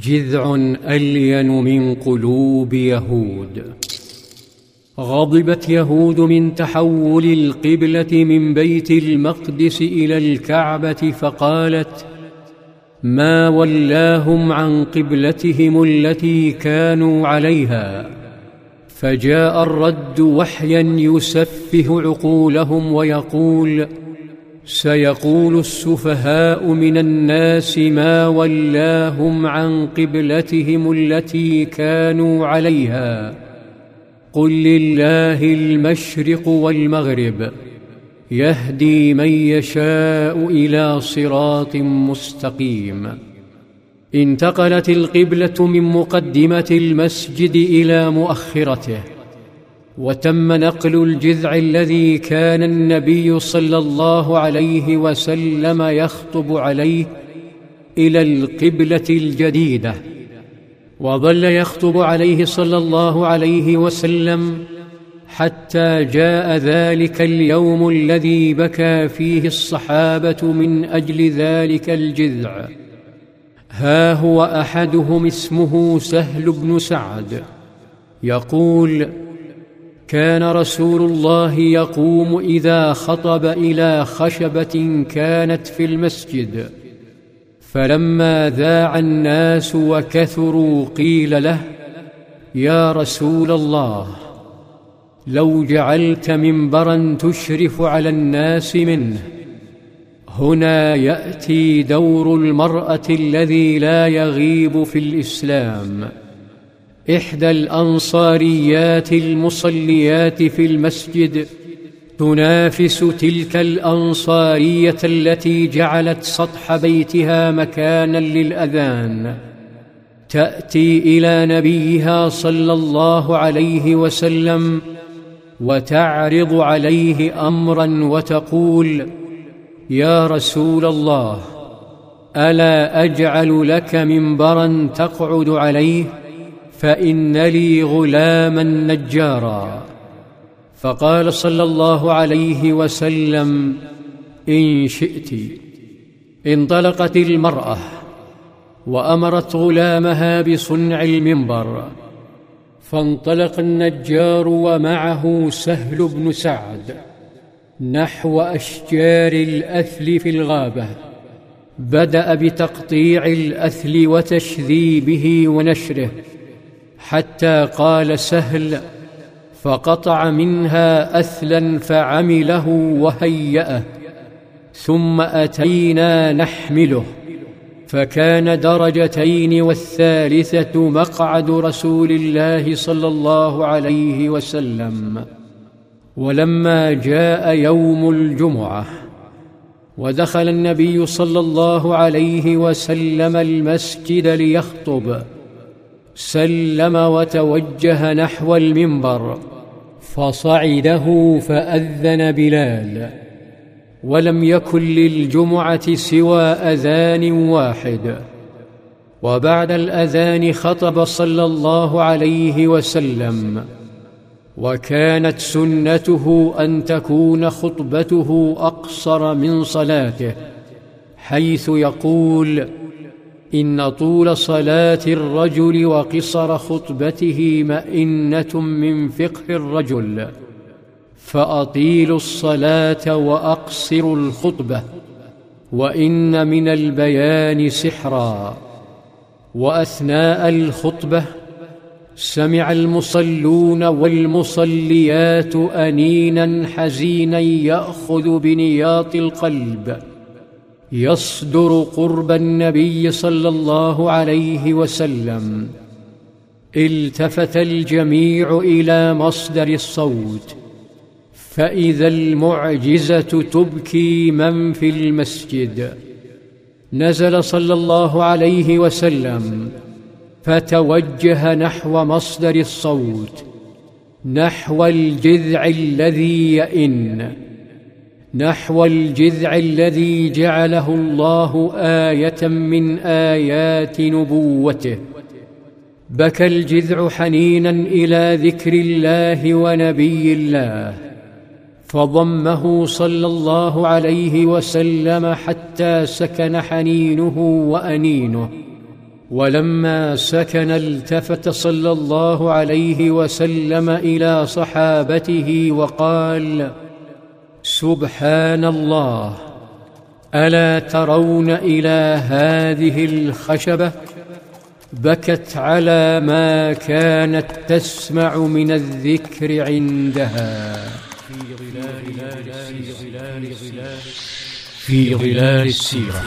جذع ألين من قلوب يهود. غضبت يهود من تحول القبلة من بيت المقدس إلى الكعبة فقالت ما ولاهم عن قبلتهم التي كانوا عليها؟ فجاء الرد وحيا يسفه عقولهم ويقول سيقول السفهاء من الناس ما ولاهم عن قبلتهم التي كانوا عليها. قل لله المشرق والمغرب يهدي من يشاء إلى صراط مستقيم. انتقلت القبلة من مقدمة المسجد إلى مؤخرته. وتم نقل الجذع الذي كان النبي صلى الله عليه وسلم يخطب عليه إلى القبلة الجديدة. وظل يخطب عليه صلى الله عليه وسلم حتى جاء ذلك اليوم الذي بكى فيه الصحابة من أجل ذلك الجذع. ها هو أحدهم اسمه سهل بن سعد. يقول كان رسول الله يقوم إذا خطب إلى خشبة كانت في المسجد. فلما ذاع الناس وكثروا قيل له يا رسول الله لو جعلت منبرا تشرف على الناس منه هنا يأتي دور المرأة الذي لا يغيب في الإسلام. إحدى الأنصاريات المصليات في المسجد. تنافس تلك الأنصارية التي جعلت سطح بيتها مكانا للأذان. تأتي إلى نبيها صلى الله عليه وسلم وتعرض عليه أمرا وتقول يا رسول الله ألا أجعل لك منبرا تقعد عليه؟ فإن لي غلاما نجارا. فقال صلى الله عليه وسلم إن شئت. انطلقت المرأة وأمرت غلامها بصنع المنبر فانطلق النجار ومعه سهل بن سعد نحو أشجار الأثل في الغابة. بدأ بتقطيع الأثل وتشذيبه ونشره. حتى قال سهل فقطع منها اثلا فعمله وهيأه ثم أتينا نحمله. فكان درجتين والثالثة مقعد رسول الله صلى الله عليه وسلم. ولما جاء يوم الجمعة ودخل النبي صلى الله عليه وسلم المسجد ليخطب. سلم وتوجه نحو المنبر فصعده فأذن بلال ولم يكن للجمعة سوى أذان واحد. وبعد الأذان خطب صلى الله عليه وسلم وكانت سنته أن تكون خطبته أقصر من صلاته حيث يقول إن طول صلاة الرجل وقصر خطبته مئنة من فقه الرجل فأطيلوا الصلاة وأقصروا الخطبة وإن من البيان سحرا. وأثناء الخطبة سمع المصلون والمصليات أنينا حزينا يأخذ بنياط القلب. يصدر قرب النبي صلى الله عليه وسلم. التفت الجميع إلى مصدر الصوت. فإذا المعجزة تبكي من في المسجد. نزل صلى الله عليه وسلم. فتوجه نحو مصدر الصوت. نحو الجذع الذي يئن. نحو الجذع الذي جعله الله آية من آيات نبوته. بكى الجذع حنينا إلى ذكر الله ونبي الله. فضمه صلى الله عليه وسلم حتى سكن حنينه وأنينه. ولما سكن التفت صلى الله عليه وسلم إلى صحابته وقال سبحان الله ألا ترون إلى هذه الخشبة بكت على ما كانت تسمع من الذكر عندها. في ظلال, ظلال, في ظلال السيرة.